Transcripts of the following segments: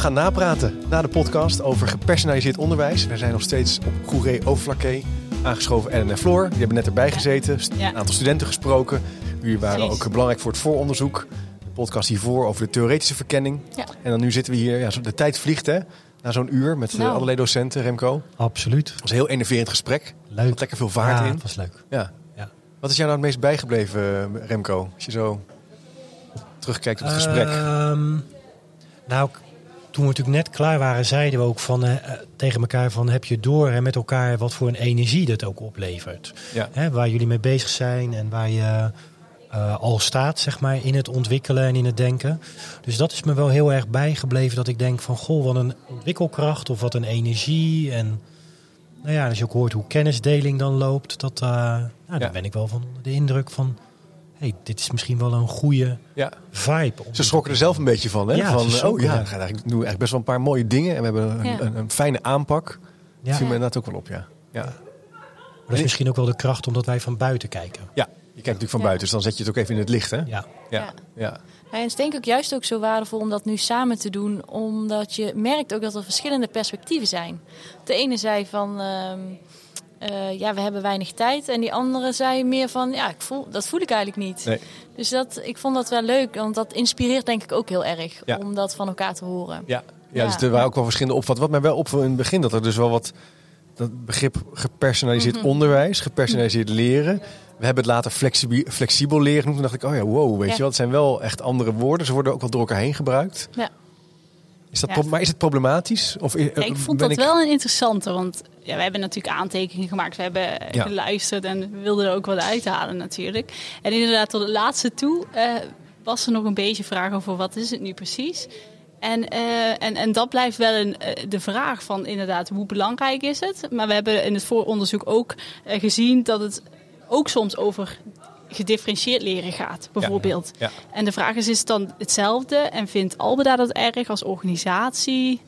Gaan napraten na de podcast over gepersonaliseerd onderwijs. We zijn nog steeds op Goeree Overflakkee aangeschoven Ellen en Floor. Die hebben net erbij gezeten, Ja. een aantal studenten gesproken. Jullie waren Precies. ook belangrijk voor het vooronderzoek. De podcast hiervoor over de theoretische verkenning. Ja. En dan nu zitten we hier, ja, zo- de tijd vliegt hè, na zo'n uur met eh, Nou. allerlei docenten, Remco. Absoluut. Het was een heel enerverend gesprek. Er Leuk. zat lekker veel vaart ja, in. het was leuk. Ja. Ja. Wat is jou nou het meest bijgebleven, eh, Remco? Als je zo terugkijkt op het gesprek. Ehm, nou, k- toen we natuurlijk net klaar waren, zeiden we ook van, eh, eh, tegen elkaar van heb je door en met elkaar wat voor een energie dat ook oplevert. Ja. Hè, waar jullie mee bezig zijn en waar je eh, al staat zeg maar, in het ontwikkelen en in het denken. Dus dat is me wel heel erg bijgebleven dat ik denk van goh, wat een ontwikkelkracht of wat een energie. En nou ja, als je ook hoort hoe kennisdeling dan loopt, dat, nou, Ja. dan ben ik wel van de indruk van hey, dit is misschien wel een goede Ja. vibe. om- Ze schrokken er zelf een beetje van. Hè? Ja, van ze oh ja, ja. we gaan eigenlijk, doen we eigenlijk best wel een paar mooie dingen. En we hebben een, Ja. een, een fijne aanpak. Dat Ja, viel me inderdaad ook wel op, ja. Ja, dat is misschien ook wel de kracht omdat wij van buiten kijken. ja. je kijkt natuurlijk van Ja. buiten, dus dan zet je het ook even in het licht. Hè? Ja. Ja, Ja. Ja. Ja, en het is denk ik ook juist ook zo waardevol om dat nu samen te doen. Omdat je merkt ook dat er verschillende perspectieven zijn. De ene zei van, ehm, eh, ja, we hebben weinig tijd. En die andere zei meer van, ja, ik voel, dat voel ik eigenlijk niet. Nee. Dus dat, ik vond dat wel leuk, want dat inspireert denk ik ook heel erg. Ja. Om dat van elkaar te horen. Ja. Ja, Ja. dus er waren ook wel verschillende opvattingen. Wat mij wel opviel in het begin, dat er dus wel wat... Dat begrip gepersonaliseerd Mhm. onderwijs, gepersonaliseerd leren. We hebben het later flexibel, flexibel leren genoemd. Toen dacht ik, oh ja, wow, weet Ja. je wel. Het zijn wel echt andere woorden. Ze worden ook wel door elkaar heen gebruikt. Ja. Is dat Ja. maar is het problematisch? Of Ja, ik vond ben dat wel een interessante, want ja, we hebben natuurlijk aantekeningen gemaakt. We hebben eh, Ja. geluisterd en we wilden er ook wat uithalen natuurlijk. En inderdaad, tot het laatste toe eh, was er nog een beetje vraag over wat is het nu precies. En, eh, en, en dat blijft wel een, de vraag van inderdaad, hoe belangrijk is het? Maar we hebben in het vooronderzoek ook gezien dat het ook soms over gedifferentieerd leren gaat, bijvoorbeeld. Ja. En de vraag is, is het dan hetzelfde? En vindt Albeda dat erg als organisatie?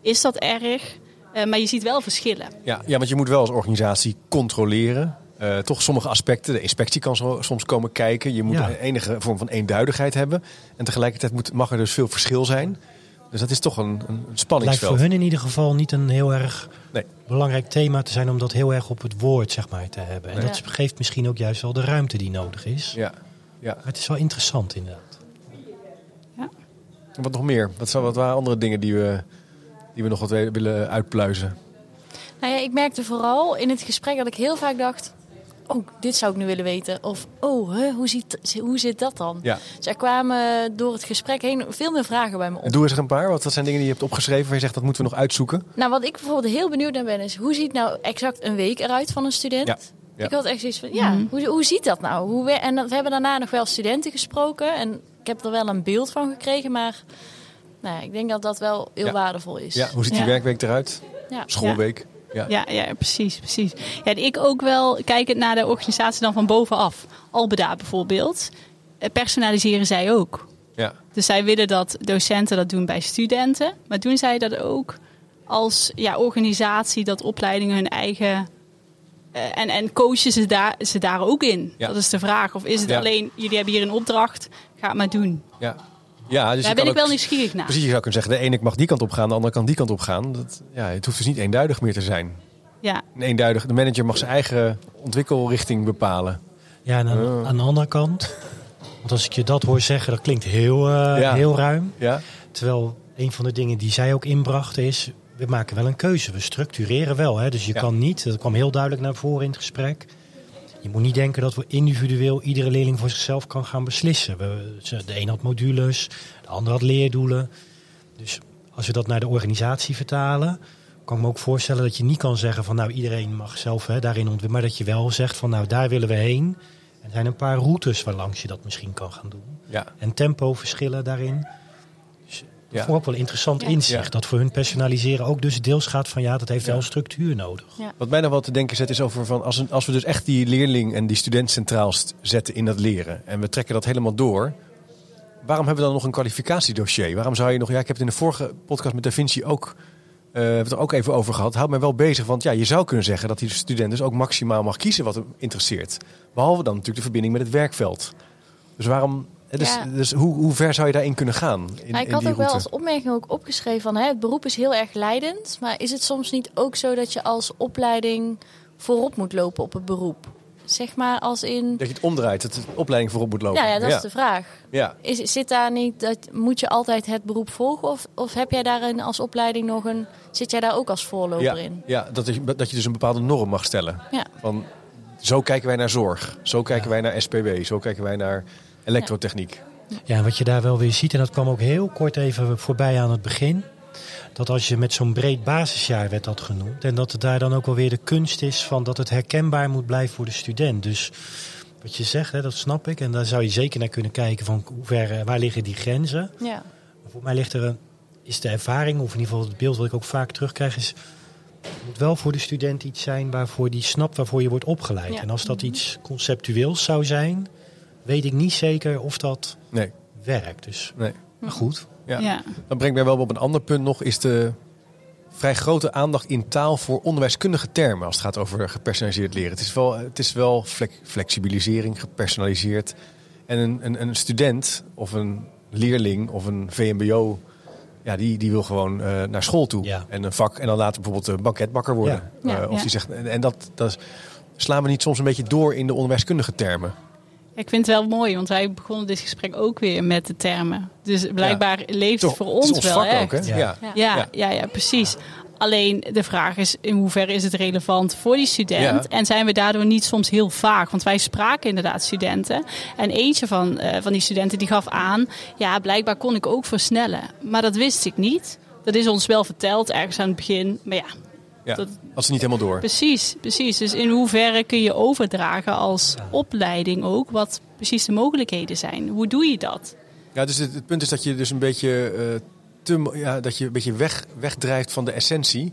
Is dat erg? Eh, maar je ziet wel verschillen. Ja, ja, want je moet wel als organisatie controleren. Eh, toch sommige aspecten. De inspectie kan zo, soms komen kijken. Je moet Ja. een enige vorm van eenduidigheid hebben. En tegelijkertijd moet, mag er dus veel verschil zijn. Dus dat is toch een, een het lijkt spanningsveld. voor hun in ieder geval niet een heel erg Nee. belangrijk thema te zijn om dat heel erg op het woord zeg maar, te hebben. En Nee. dat geeft misschien ook juist wel de ruimte die nodig is. Ja. ja. Maar het is wel interessant inderdaad. En wat nog meer? Wat, zou, wat waren andere dingen die we, die we nog wat willen uitpluizen? Nou ja, ik merkte vooral in het gesprek dat ik heel vaak dacht... Oh, dit zou ik nu willen weten. Of, oh, hè, hoe, ziet, hoe zit dat dan? Ja. Dus er kwamen door het gesprek heen veel meer vragen bij me op. En doe eens er een paar. Wat, wat zijn dingen die je hebt opgeschreven waar je zegt dat moeten we nog uitzoeken? Nou, wat ik bijvoorbeeld heel benieuwd naar ben, is hoe ziet nou exact een week eruit van een student? Ja, ja. Ik had echt zoiets van, ja, Mhm. hoe, hoe ziet dat nou? Hoe we, en we hebben daarna nog wel studenten gesproken en ik heb er wel een beeld van gekregen, maar nou, ja, ik denk dat dat wel heel Ja. waardevol is. Ja, hoe ziet die Ja. werkweek eruit? Ja. Schoolweek? Ja. Ja, ja precies, precies. Ja, en ik ook wel, kijkend naar de organisatie dan van bovenaf. Albeda bijvoorbeeld, eh, personaliseren zij ook. Ja. Dus zij willen dat docenten dat doen bij studenten. Maar doen zij dat ook als ja, organisatie, dat opleidingen hun eigen... eh, en, en coachen ze daar, ze daar ook in? Ja. Dat is de vraag. Of is het Ja. alleen, jullie hebben hier een opdracht, ga het maar doen. Ja. Ja, dus daar ben ik wel nieuwsgierig naar. Precies, je zou kunnen zeggen, de ene mag die kant op gaan, de andere kan die kant op gaan. Dat, ja, het hoeft dus niet eenduidig meer te zijn. Ja, Een eenduidig, de manager mag zijn eigen ontwikkelrichting bepalen. Ja, en aan, Oh. aan de andere kant, want als ik je dat hoor zeggen, dat klinkt heel, eh, Ja. heel ruim. Ja, Terwijl een van de dingen die zij ook inbrachten is, we maken wel een keuze. We structureren wel. Hè? Dus je Ja. kan niet, dat kwam heel duidelijk naar voren in het gesprek. Je moet niet denken dat we individueel iedere leerling voor zichzelf kan gaan beslissen. We, de een had modules, de ander had leerdoelen. Dus als we dat naar de organisatie vertalen, kan ik me ook voorstellen dat je niet kan zeggen van nou iedereen mag zelf hè, daarin ontwikkelen. Maar dat je wel zegt van nou daar willen we heen. En Er zijn een paar routes waarlangs je dat misschien kan gaan doen. Ja. En tempoverschillen daarin. Ja. dat vond ik ook wel interessant Ja. inzicht. Ja. Dat voor hun personaliseren ook dus deels gaat van ja, dat heeft Ja. wel structuur nodig. Wat mij nog wel te denken zet is over van als, een, als we dus echt die leerling en die student centraal st- zetten in dat leren en we trekken dat helemaal door, waarom hebben we dan nog een kwalificatiedossier? Waarom zou je nog, ja, ik heb het in de vorige podcast met Da Vinci ook, eh, we hebben het er ook even over gehad, houdt mij wel bezig, want ja, je zou kunnen zeggen dat die student dus ook maximaal mag kiezen wat hem interesseert. Behalve dan natuurlijk de verbinding met het werkveld. Dus waarom, dus, Ja. dus hoe, hoe ver zou je daarin kunnen gaan? In, Maar ik in had ook wel als opmerking ook opgeschreven van hè, het beroep is heel erg leidend. Maar is het soms niet ook zo dat je als opleiding voorop moet lopen op het beroep? Zeg maar als in. Dat je het omdraait, dat de opleiding voorop moet lopen. Ja, ja dat ja. is de vraag. Ja. Is, zit daar niet dat moet je altijd het beroep volgen? Of, of heb jij daarin als opleiding nog een. Zit jij daar ook als voorloper Ja, in? ja dat, je, dat je dus een bepaalde norm mag stellen. Ja. Van, zo kijken wij naar zorg. Zo kijken wij naar SPW. Zo kijken wij naar elektrotechniek. Ja, en wat je daar wel weer ziet, en dat kwam ook heel kort even voorbij aan het begin. Dat als je met zo'n breed basisjaar werd dat genoemd. En dat het daar dan ook wel weer de kunst is van dat het herkenbaar moet blijven voor de student. Dus wat je zegt, hè, dat snap ik. En daar zou je zeker naar kunnen kijken van hoe ver, eh, waar liggen die grenzen. Ja. Maar voor mij ligt er een, is de ervaring, of in ieder geval het beeld wat ik ook vaak terugkrijg, is het moet wel voor de student iets zijn waarvoor die snapt waarvoor je wordt opgeleid. Ja. En als dat iets conceptueels zou zijn, weet ik niet zeker of dat Nee, werkt. Dus, nee. maar goed. Ja. Ja. Dat brengt mij wel op een ander punt nog. Is de vrij grote aandacht in taal voor onderwijskundige termen. Als het gaat over gepersonaliseerd leren. Het is wel, het is wel flex- flexibilisering, gepersonaliseerd. En een, een, een student of een leerling of een VMBO... Ja, die, die wil gewoon eh, naar school toe. Ja. En een vak. En dan later bijvoorbeeld een banketbakker worden. Ja. Eh, Ja. of Ja. die zegt, en en dat, dat slaan we niet soms een beetje door in de onderwijskundige termen. Ik vind het wel mooi, want wij begonnen dit gesprek ook weer met de termen. Dus blijkbaar leeft het voor het is ons, wel vak echt. ook, hè? Ja. Ja. Ja. Ja, Ja. ja. Ja, precies. Alleen de vraag is in hoeverre is het relevant voor die student? Ja. En zijn we daardoor niet soms heel vaag? Want wij spraken inderdaad studenten. En eentje van, eh, van die studenten die gaf aan... ja, blijkbaar kon ik ook versnellen. Maar dat wist ik niet. Dat is ons wel verteld ergens aan het begin. Maar ja, Ja. Dat- Als ze niet helemaal door. precies, precies. Dus in hoeverre kun je overdragen als opleiding ook... wat precies de mogelijkheden zijn? Hoe doe je dat? Ja, dus het, het punt is dat je dus een beetje, eh, te, ja, dat je een beetje weg, wegdrijft van de essentie.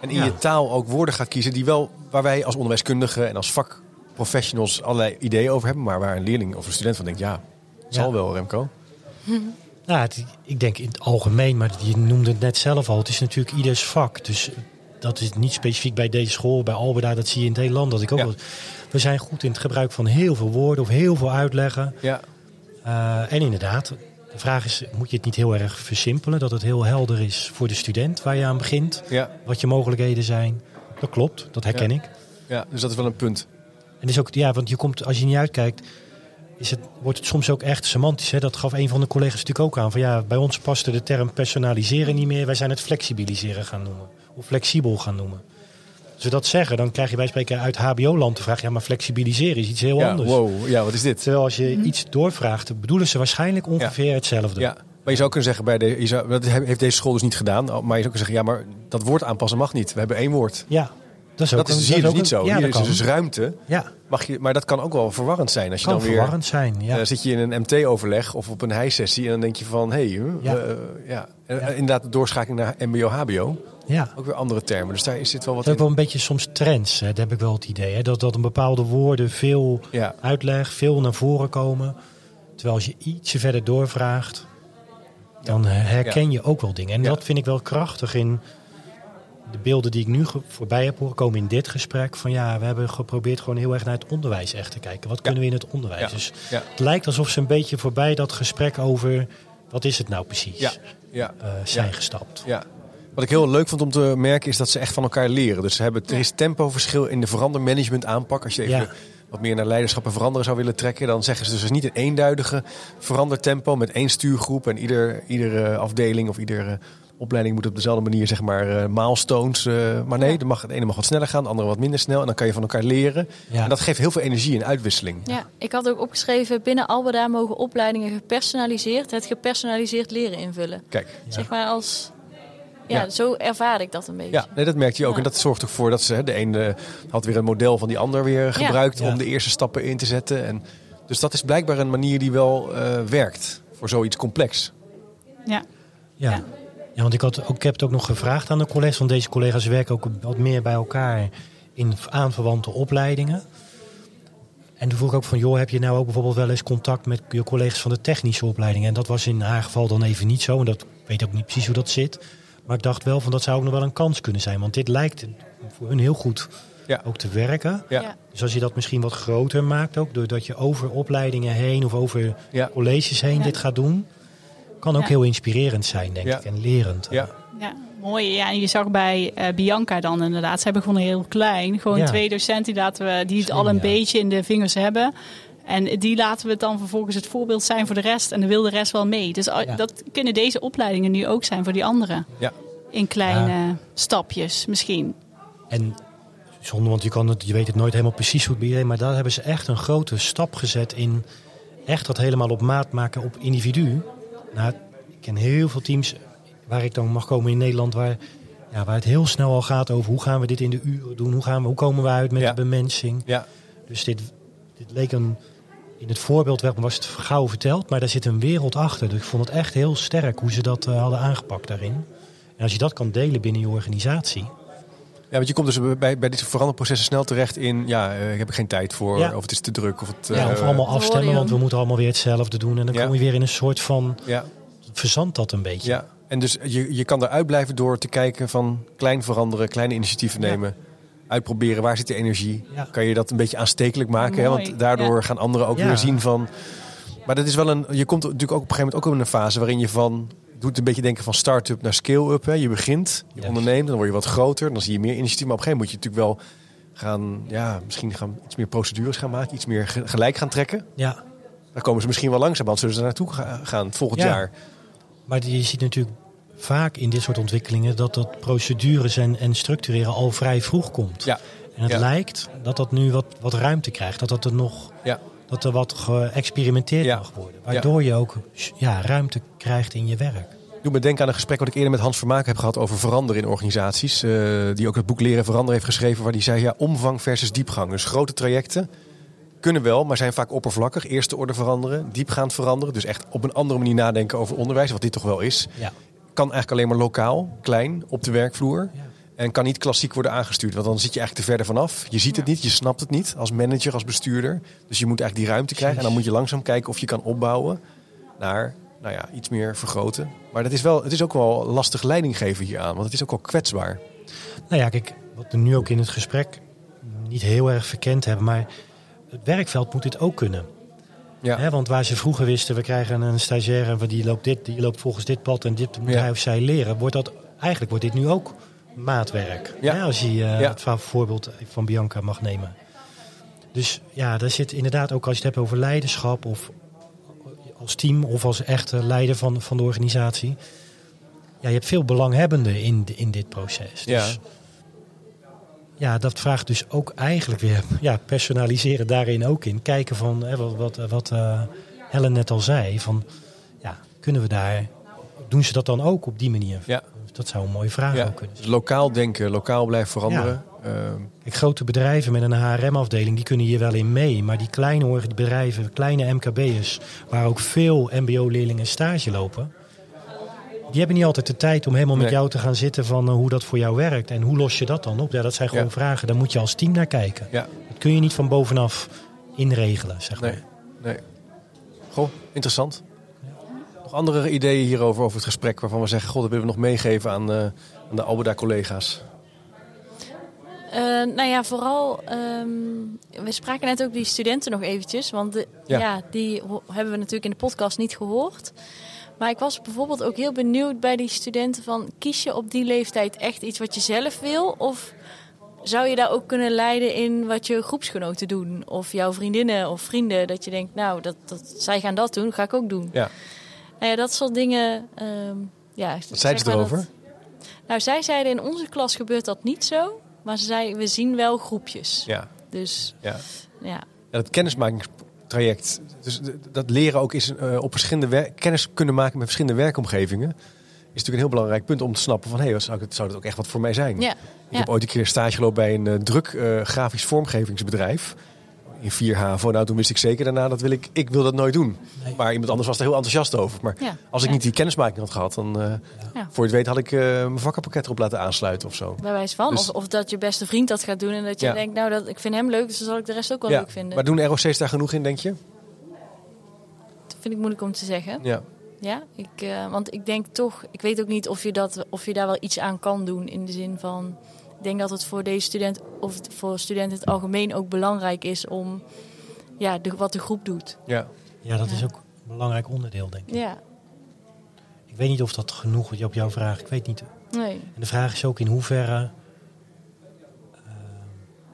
En in Ja. je taal ook woorden gaat kiezen die wel, waar wij als onderwijskundigen en als vakprofessionals allerlei ideeën over hebben. Maar waar een leerling of een student van denkt, ja, zal Ja. wel Remco. Nou, het- ik denk in het algemeen, maar je noemde het net zelf al. Het is natuurlijk ieders vak. Dus dat is niet specifiek bij deze school, bij Albeda. Dat zie je in het hele land. Dat ik ook Ja. wel- we zijn goed in het gebruik van heel veel woorden of heel veel uitleggen. Ja, Eh, en inderdaad, de vraag is, moet je het niet heel erg versimpelen? Dat het heel helder is voor de student waar je aan begint. ja, Wat je mogelijkheden zijn. Dat klopt, dat herken Ja. ik. ja, dus dat is wel een punt. En is ook, ja, want je komt, als je niet uitkijkt, is het, wordt het soms ook echt semantisch. Hè? Dat gaf een van de collega's natuurlijk ook aan. Van ja, bij ons paste de term personaliseren niet meer. Wij zijn het flexibiliseren gaan noemen. Flexibel gaan noemen. Als we dat zeggen, dan krijg je bij spreken uit HBO-land de vraag... ja, maar flexibiliseren is iets heel Ja, anders. wow, ja, wat is dit? Terwijl als je iets doorvraagt, bedoelen ze waarschijnlijk ongeveer hetzelfde. Ja, maar je zou kunnen zeggen, bij de, je zou, dat heeft deze school dus niet gedaan. Maar je zou kunnen zeggen, ja, maar dat woord aanpassen mag niet. We hebben één woord. Ja, dat is ook Dat is, een- je dat dus niet zo. een- Hier is kan. dus ruimte. Ja, Mag je, maar dat kan ook wel verwarrend zijn. Als je kan dan weer verwarrend zijn. Ja. Eh, zit je in een MT-overleg of op een hijsessie en dan denk je van, hé, hey, Ja. ja. ja. Eh, inderdaad de doorschakeling naar MBO, HBO, ja. ook weer andere termen. Dus daar is dit wel wat ook in. wel een beetje soms trends. Hè. Dat heb ik wel het idee. Hè. Dat, dat een bepaalde woorden veel Ja, uitleg, veel naar voren komen. Terwijl als je ietsje verder doorvraagt, dan herken je ook wel dingen. En dat vind ik wel krachtig in de beelden die ik nu voorbij heb horen komen in dit gesprek. Van ja, we hebben geprobeerd gewoon heel erg naar het onderwijs echt te kijken. Wat kunnen we in het onderwijs? Dus het lijkt alsof ze een beetje voorbij dat gesprek over wat is het nou precies ja, ja, eh, zijn gestapt. ja. Wat ik heel leuk vond om te merken is dat ze echt van elkaar leren. Dus ze hebben, er is tempoverschil in de verandermanagement aanpak. Als je even Ja. wat meer naar leiderschap en veranderen zou willen trekken, dan zeggen ze dus niet een eenduidige verandertempo met één stuurgroep en ieder, iedere afdeling of iedere opleiding moet op dezelfde manier zeg maar eh, milestones. eh, maar nee, Ja. er mag, het ene mag wat sneller gaan, de andere wat minder snel en dan kan je van elkaar leren. Ja. En dat geeft heel veel energie en uitwisseling. Ja, ik had ook opgeschreven, binnen Albeda mogen opleidingen gepersonaliseerd het gepersonaliseerd leren invullen. Kijk, Zeg maar als Ja, Ja. zo ervaar ik dat een beetje. Ja, nee, dat merkte je ook. Ja. En dat zorgt ervoor dat ze hè, de ene had weer een model van die ander weer gebruikt Ja. om de eerste stappen in te zetten. En, dus dat is blijkbaar een manier die wel eh, werkt voor zoiets complex. Ja. Ja. Ja. ja. want ik, had ook, ik heb het ook nog gevraagd aan de collega's. Want deze collega's werken ook wat meer bij elkaar in aanverwante opleidingen. En toen vroeg ik ook van, joh, heb je nou ook bijvoorbeeld wel eens contact met je collega's van de technische opleidingen? En dat was in haar geval dan even niet zo. En dat ik weet ook niet precies hoe dat zit. Maar ik dacht wel van, dat zou ook nog wel een kans kunnen zijn. Want dit lijkt voor hun heel goed Ja. ook te werken. Ja. Dus als je dat misschien wat groter maakt ook, doordat je over opleidingen heen of over Ja. colleges heen Ja. dit gaat doen, kan ook Ja. heel inspirerend zijn, denk Ja. ik, en lerend. Ja. Ja, mooi. Ja, en je zag bij eh, Bianca dan inderdaad. Ze hebben gewoon heel klein. Gewoon Ja. twee docenten die, laten we, die het Slim, al een ja. beetje in de vingers hebben. En die laten we dan vervolgens het voorbeeld zijn voor de rest. En dan wil de rest wel mee. Dus Ja. dat kunnen deze opleidingen nu ook zijn voor die anderen. Ja. In kleine stapjes misschien. En zonder, want je, kan het, je weet het nooit helemaal precies hoe het bij iedereen, maar daar hebben ze echt een grote stap gezet in echt dat helemaal op maat maken op individu. Nou, ik ken heel veel teams waar ik dan mag komen in Nederland, waar, ja, waar het heel snel al gaat over hoe gaan we dit in de uren doen, hoe, gaan we, hoe komen we uit met Ja. de bemensing. Ja. Dus dit, dit leek een, in het voorbeeld was het gauw verteld, maar daar zit een wereld achter. Dus ik vond het echt heel sterk hoe ze dat eh, hadden aangepakt daarin. En als je dat kan delen binnen je organisatie. Ja, want je komt dus bij, bij dit veranderprocessen snel terecht in, ja, eh, ik heb er geen tijd voor, Ja. of het is te druk, of het... Ja, eh, of allemaal hoor je afstemmen, want we moeten allemaal weer hetzelfde doen. En dan Ja. kom je weer in een soort van Ja, verzand dat een beetje. ja. En dus je, je kan eruit blijven door te kijken van klein veranderen, kleine initiatieven Ja. nemen. Uitproberen, waar zit de energie? Ja. Kan je dat een beetje aanstekelijk maken? Hè? Want daardoor ja. gaan anderen ook Ja. weer zien van... Maar dat is wel een... Je komt natuurlijk ook op een gegeven moment ook in een fase waarin je van... doet een beetje denken van start-up naar scale-up. Hè? Je begint, je Juist. onderneemt, dan word je wat groter. Dan zie je meer initiatief. Maar op een gegeven moment moet je natuurlijk wel gaan... Ja, misschien gaan iets meer procedures gaan maken. Iets meer ge- gelijk gaan trekken. Ja, Daar komen ze misschien wel langzaam. Want zullen ze naartoe ga- gaan volgend Ja. jaar. maar je ziet natuurlijk vaak in dit soort ontwikkelingen dat dat procedures en, en structureren al vrij vroeg komt. Ja. En het Ja. lijkt dat dat nu wat, wat ruimte krijgt. Dat, dat, er nog, Ja. dat er wat geëxperimenteerd Ja. mag worden. Waardoor je ook ja, ruimte krijgt in je werk. Doe me denken aan een gesprek wat ik eerder met Hans Vermaak heb gehad over veranderen in organisaties. eh, die ook het boek Leren Veranderen heeft geschreven. Waar die zei, ja, omvang versus diepgang. Dus grote trajecten kunnen wel, maar zijn vaak oppervlakkig. Eerste orde veranderen, diepgaand veranderen. Dus echt op een andere manier nadenken over onderwijs. Wat dit toch wel is. Ja. Kan eigenlijk alleen maar lokaal, klein, op de werkvloer. Ja. En kan niet klassiek worden aangestuurd. Want dan zit je eigenlijk te verder vanaf. Je ziet het niet, je snapt het niet als manager, als bestuurder. Dus je moet eigenlijk die ruimte krijgen. En dan moet je langzaam kijken of je kan opbouwen naar nou ja, iets meer vergroten. Maar dat is wel, het is ook wel lastig leiding geven hier aan. Want het is ook wel kwetsbaar. Nou ja, kijk, wat we nu ook in het gesprek niet heel erg verkend hebben, maar het werkveld moet dit ook kunnen. Ja, want waar ze vroeger wisten, we krijgen een stagiaire die loopt, dit, die loopt volgens dit pad en dit moet hij of zij leren, wordt dat eigenlijk wordt dit nu ook maatwerk. Ja. Hè, als je Ja. het voorbeeld van Bianca mag nemen. Dus ja, daar zit inderdaad ook als je het hebt over leiderschap of als team of als echte leider van, van de organisatie. Ja, je hebt veel belanghebbenden in, in dit proces. Dus ja, dat vraagt dus ook eigenlijk weer ja, personaliseren daarin ook in. Kijken van hè, wat, wat, wat eh, Helen net al zei. Van, ja, kunnen we daar, doen ze dat dan ook op die manier? Ja. Dat zou een mooie vraag ja. ook kunnen Dus zijn. lokaal denken, lokaal blijven veranderen. Ehm, Kijk, grote bedrijven met een HRM-afdeling, die kunnen hier wel in mee. Maar die kleine bedrijven, kleine MKB'ers, waar ook veel mbo-leerlingen stage lopen... Die hebben niet altijd de tijd om helemaal met Nee. jou te gaan zitten van eh, hoe dat voor jou werkt. En hoe los je dat dan op? Ja, dat zijn gewoon Ja. vragen, daar moet je als team naar kijken. ja, Dat kun je niet van bovenaf inregelen, zeg maar. nee, nee. Goh, interessant. Nog andere ideeën hierover, over het gesprek waarvan we zeggen... God, dat willen we nog meegeven aan, eh, aan de Alberda-collega's. Eh, nou ja, vooral, ehm, we spraken net ook die studenten nog eventjes. Want de, Ja. ja. die ho- hebben we natuurlijk in de podcast niet gehoord. Maar ik was bijvoorbeeld ook heel benieuwd bij die studenten van... kies je op die leeftijd echt iets wat je zelf wil? Of zou je daar ook kunnen leiden in wat je groepsgenoten doen? Of jouw vriendinnen of vrienden, dat je denkt... nou, dat, dat, zij gaan dat doen, ga ik ook doen. Ja. Nou ja, dat soort dingen... ehm, ja, Wat zeiden ze erover? nou, zij zeiden in onze klas gebeurt dat niet zo. Maar ze zeiden, we zien wel groepjes. Ja, Dus ja. ja, Ja, dat kennismakingstraject. Dus dat leren ook is eh, op verschillende kennis kunnen maken met verschillende werkomgevingen. natuurlijk een heel belangrijk punt om te snappen van... hé, hey, zou, het, zou dat ook echt wat voor mij zijn? Ja. Ik Ja. heb ooit een keer stage gelopen bij een eh, druk eh, grafisch vormgevingsbedrijf. In 4 HAVO. Nou, toen wist ik zeker daarna dat wil ik, ik wil dat nooit doen. Nee. Maar iemand anders was er heel enthousiast over. Maar Ja. als ik Ja. niet die kennismaking had gehad, dan eh, Ja. voor je het weet had ik eh, mijn vakkenpakket erop laten aansluiten of zo. Bij wijze van. Dus- Of, of dat je beste vriend dat gaat doen en dat je Ja. denkt, nou, dat, ik vind hem leuk, dus dan zal ik de rest ook wel Ja, leuk vinden. Maar doen ROC's daar genoeg in, denk je? Dat vind ik moeilijk om te zeggen. Ja. Ja, ik, eh, want ik denk toch, ik weet ook niet of je, dat, of je daar wel iets aan kan doen. In de zin van, denk dat het voor deze student, of het voor studenten in het algemeen ook belangrijk is om ja, de, wat de groep doet. ja. Ja, dat is ook een belangrijk onderdeel, denk ik. Ja, Ik weet niet of dat genoeg is op jouw vraag. Ik weet niet. nee. En de vraag is ook in hoeverre. eh,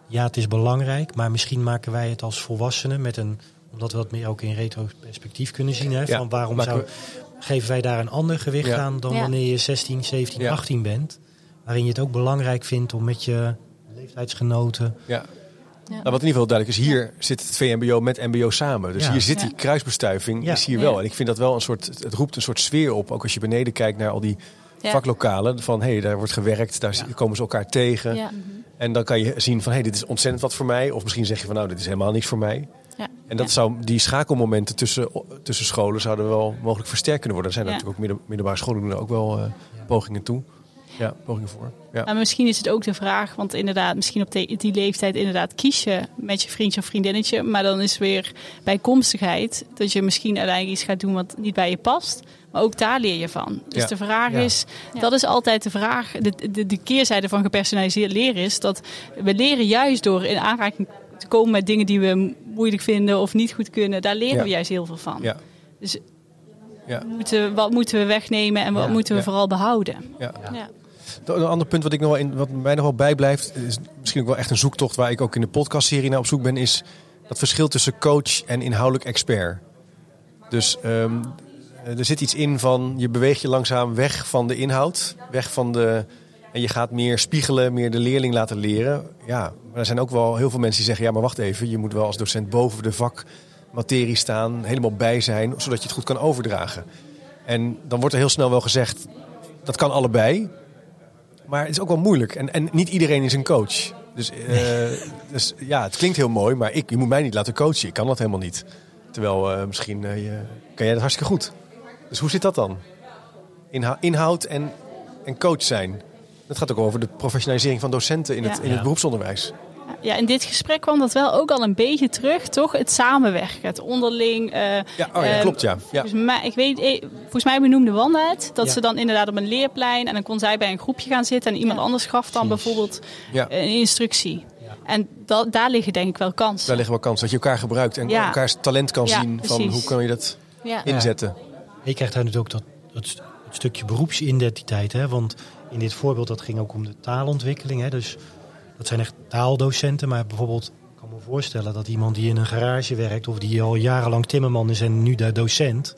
ja, het is belangrijk, maar misschien maken wij het als volwassenen met een. Omdat we dat meer ook in retro-perspectief kunnen zien. Hè, Ja, van waarom zou, geven wij daar een ander gewicht Ja. aan dan Ja. wanneer je 16, 17, Ja. 18 bent. Waarin je het ook belangrijk vindt om met je leeftijdsgenoten. ja. Ja. Nou, wat in ieder geval duidelijk is, hier zit het VMBO met MBO samen. Dus Ja. hier zit die kruisbestuiving, Ja. is hier wel. Ja. En ik vind dat wel een soort, het roept een soort sfeer op. Ook als je beneden kijkt naar al die Ja. vaklokalen. Van hé, hey, daar wordt gewerkt, daar Ja. komen ze elkaar tegen. Ja. En dan kan je zien van hé, hey, dit is ontzettend wat voor mij. Of misschien zeg je van nou, dit is helemaal niks voor mij. Ja. En dat Ja. zou, die schakelmomenten tussen, tussen scholen zouden wel mogelijk versterkt kunnen worden. Er zijn Ja. natuurlijk ook middelbare scholen doen er ook wel eh, pogingen toe. Ja, pogingen voor. Ja. Maar misschien is het ook de vraag, want inderdaad, misschien op de- die leeftijd inderdaad kies je met je vriendje of vriendinnetje. Maar dan is weer bijkomstigheid dat je misschien uiteindelijk iets gaat doen wat niet bij je past. Maar ook daar leer je van. Dus Ja. de vraag Ja. is, Ja. dat is altijd de vraag. De, de, de keerzijde van gepersonaliseerd leren is dat we leren juist door in aanraking te komen met dingen die we moeilijk vinden of niet goed kunnen. Daar leren Ja. we juist heel veel van. Ja. Dus Ja. moeten, wat moeten we wegnemen en wat Ja. moeten we Ja. vooral behouden? Ja. Een ander punt wat, ik nog wel in, wat mij nog wel bijblijft, is misschien ook wel echt een zoektocht waar ik ook in de podcastserie naar op zoek ben, is dat verschil tussen coach en inhoudelijk expert. Dus ehm, er zit iets in van je beweegt je langzaam weg van de inhoud, weg van de. En je gaat meer spiegelen, meer de leerling laten leren. Ja, maar er zijn ook wel heel veel mensen die zeggen: ja, maar wacht even, je moet wel als docent boven de vakmaterie staan, helemaal bij zijn, zodat je het goed kan overdragen. En dan wordt er heel snel wel gezegd: dat kan allebei. Maar het is ook wel moeilijk. En, en niet iedereen is een coach. Dus, eh, dus ja, het klinkt heel mooi, maar ik, je moet mij niet laten coachen. Ik kan dat helemaal niet. Terwijl eh, misschien eh, je, kan jij dat hartstikke goed. Dus hoe zit dat dan? Inha- inhoud en, en coach zijn. Dat gaat ook over de professionalisering van docenten in, het, in het beroepsonderwijs. Ja, in dit gesprek kwam dat wel ook al een beetje terug, toch? Het samenwerken, het onderling. eh, Ja, oh ja Ehm, klopt ja. ja. Volgens mij, ik weet, eh, volgens mij benoemde Wanda het. Dat Ja. ze dan inderdaad op een leerplein en dan kon zij bij een groepje gaan zitten en iemand Ja. anders gaf dan bijvoorbeeld Ja. een instructie. Ja. En da- daar liggen denk ik wel kansen. Daar liggen wel kansen dat je elkaar gebruikt en Ja. elkaars talent kan Ja, zien. Van precies. hoe kan je dat Ja. inzetten? Je krijgt daar natuurlijk ook dat, dat stukje beroepsidentiteit. Hè? Want in dit voorbeeld dat ging ook om de taalontwikkeling. Hè? Dus dat zijn echt taaldocenten. Maar bijvoorbeeld, ik kan me voorstellen dat iemand die in een garage werkt... of die al jarenlang timmerman is en nu de docent...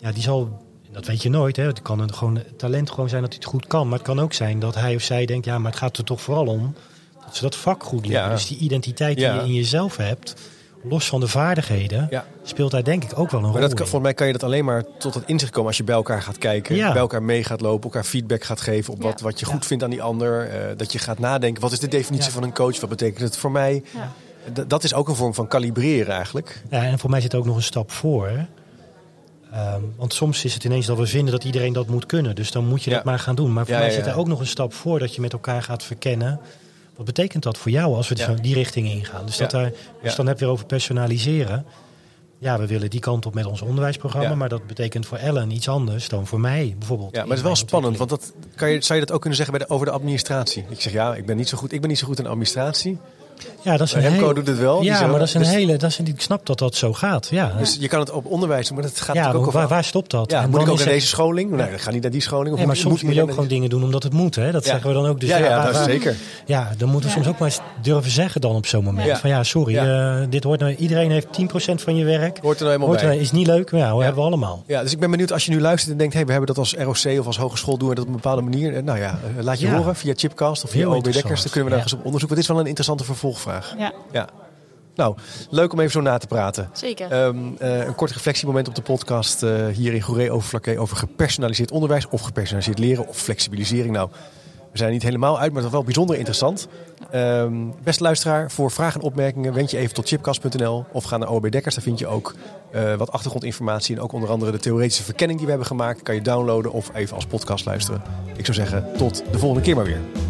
Ja, die zal, dat weet je nooit. Hè? Het kan een, gewoon, het talent gewoon zijn dat hij het goed kan. Maar het kan ook zijn dat hij of zij denkt... ja, maar het gaat er toch vooral om dat ze dat vak goed leren. Ja. Dus die identiteit die Ja. je in jezelf hebt... los van de vaardigheden... Ja. speelt daar denk ik ook wel een Maar rol dat, kan- in. volgens mij kan je dat alleen maar tot het inzicht komen als je bij elkaar gaat kijken. Ja. Bij elkaar mee gaat lopen, elkaar feedback gaat geven op Ja. wat, wat je Ja. goed vindt aan die ander. eh, dat je gaat nadenken, wat is de definitie Ja. van een coach? Wat betekent het voor mij? Ja. D- dat is ook een vorm van kalibreren eigenlijk. Ja, en voor mij zit er ook nog een stap voor. Ehm, want soms is het ineens dat we vinden dat iedereen dat moet kunnen. Dus dan moet je Ja. dat maar gaan doen. Maar voor Ja, mij zit ja. er ook nog een stap voor dat je met elkaar gaat verkennen. Wat betekent dat voor jou als we Ja. die richting ingaan? Dus, dat daar, dus dan heb je weer over personaliseren. Ja, we willen die kant op met ons onderwijsprogramma. Maar dat betekent voor Ellen iets anders dan voor mij bijvoorbeeld. Ja, maar het is wel spannend, want dat, kan je, zou je dat ook kunnen zeggen bij de, over de administratie? Ik zeg ja, ik ben niet zo goed, ik ben niet zo goed in administratie. Ja, dat is een Remco hele- doet het wel. Ja, zo- maar dat is een dus, hele... Dat is, een- ik snap dat dat zo gaat. Ja, Dus je kan het op onderwijs doen, maar dat gaat ja ook waar, over... waar stopt dat? ja, En moet ik dan ook naar het- deze scholing? Nee, dan ga niet naar die scholing. Of Nee, maar moet- soms moet moet je ook gewoon dingen doen omdat het moet. Hè? Dat Ja. zeggen we dan ook. Dus ja, ja, waar- dat is waar- zeker. Ja, dan moeten we Ja. soms ook maar eens durven zeggen dan op zo'n moment. Ja. Van ja, sorry, Ja. eh, dit hoort nou, iedereen heeft 10% van je werk. Hoort er nou helemaal Hoort bij. is niet leuk, maar ja, hebben we allemaal. Ja, dus ik ben benieuwd als je nu luistert en denkt... Hey, we hebben dat als ROC of als hogeschool doen we dat op een bepaalde manier. Eh, Nou ja, eh, laat je horen via Chipcast of via OB. Dekkers. Dan kunnen we daar eens op onderzoeken. Dit is wel een interessante vervolgvraag. Ja. Ja. Nou, leuk om even zo na te praten. Zeker. Ehm, eh, een kort reflectiemoment op de podcast uh, hier in Goeree over Flaké over gepersonaliseerd onderwijs of gepersonaliseerd leren of flexibilisering. Nou, we zijn niet helemaal uit, maar dat is wel bijzonder interessant. Um, beste luisteraar, voor vragen en opmerkingen wend je even tot chipcast.nl of ga naar OB Dekkers. Daar vind je ook uh, wat achtergrondinformatie en ook onder andere de theoretische verkenning die we hebben gemaakt. Kan je downloaden of even als podcast luisteren. Ik zou zeggen, tot de volgende keer maar weer.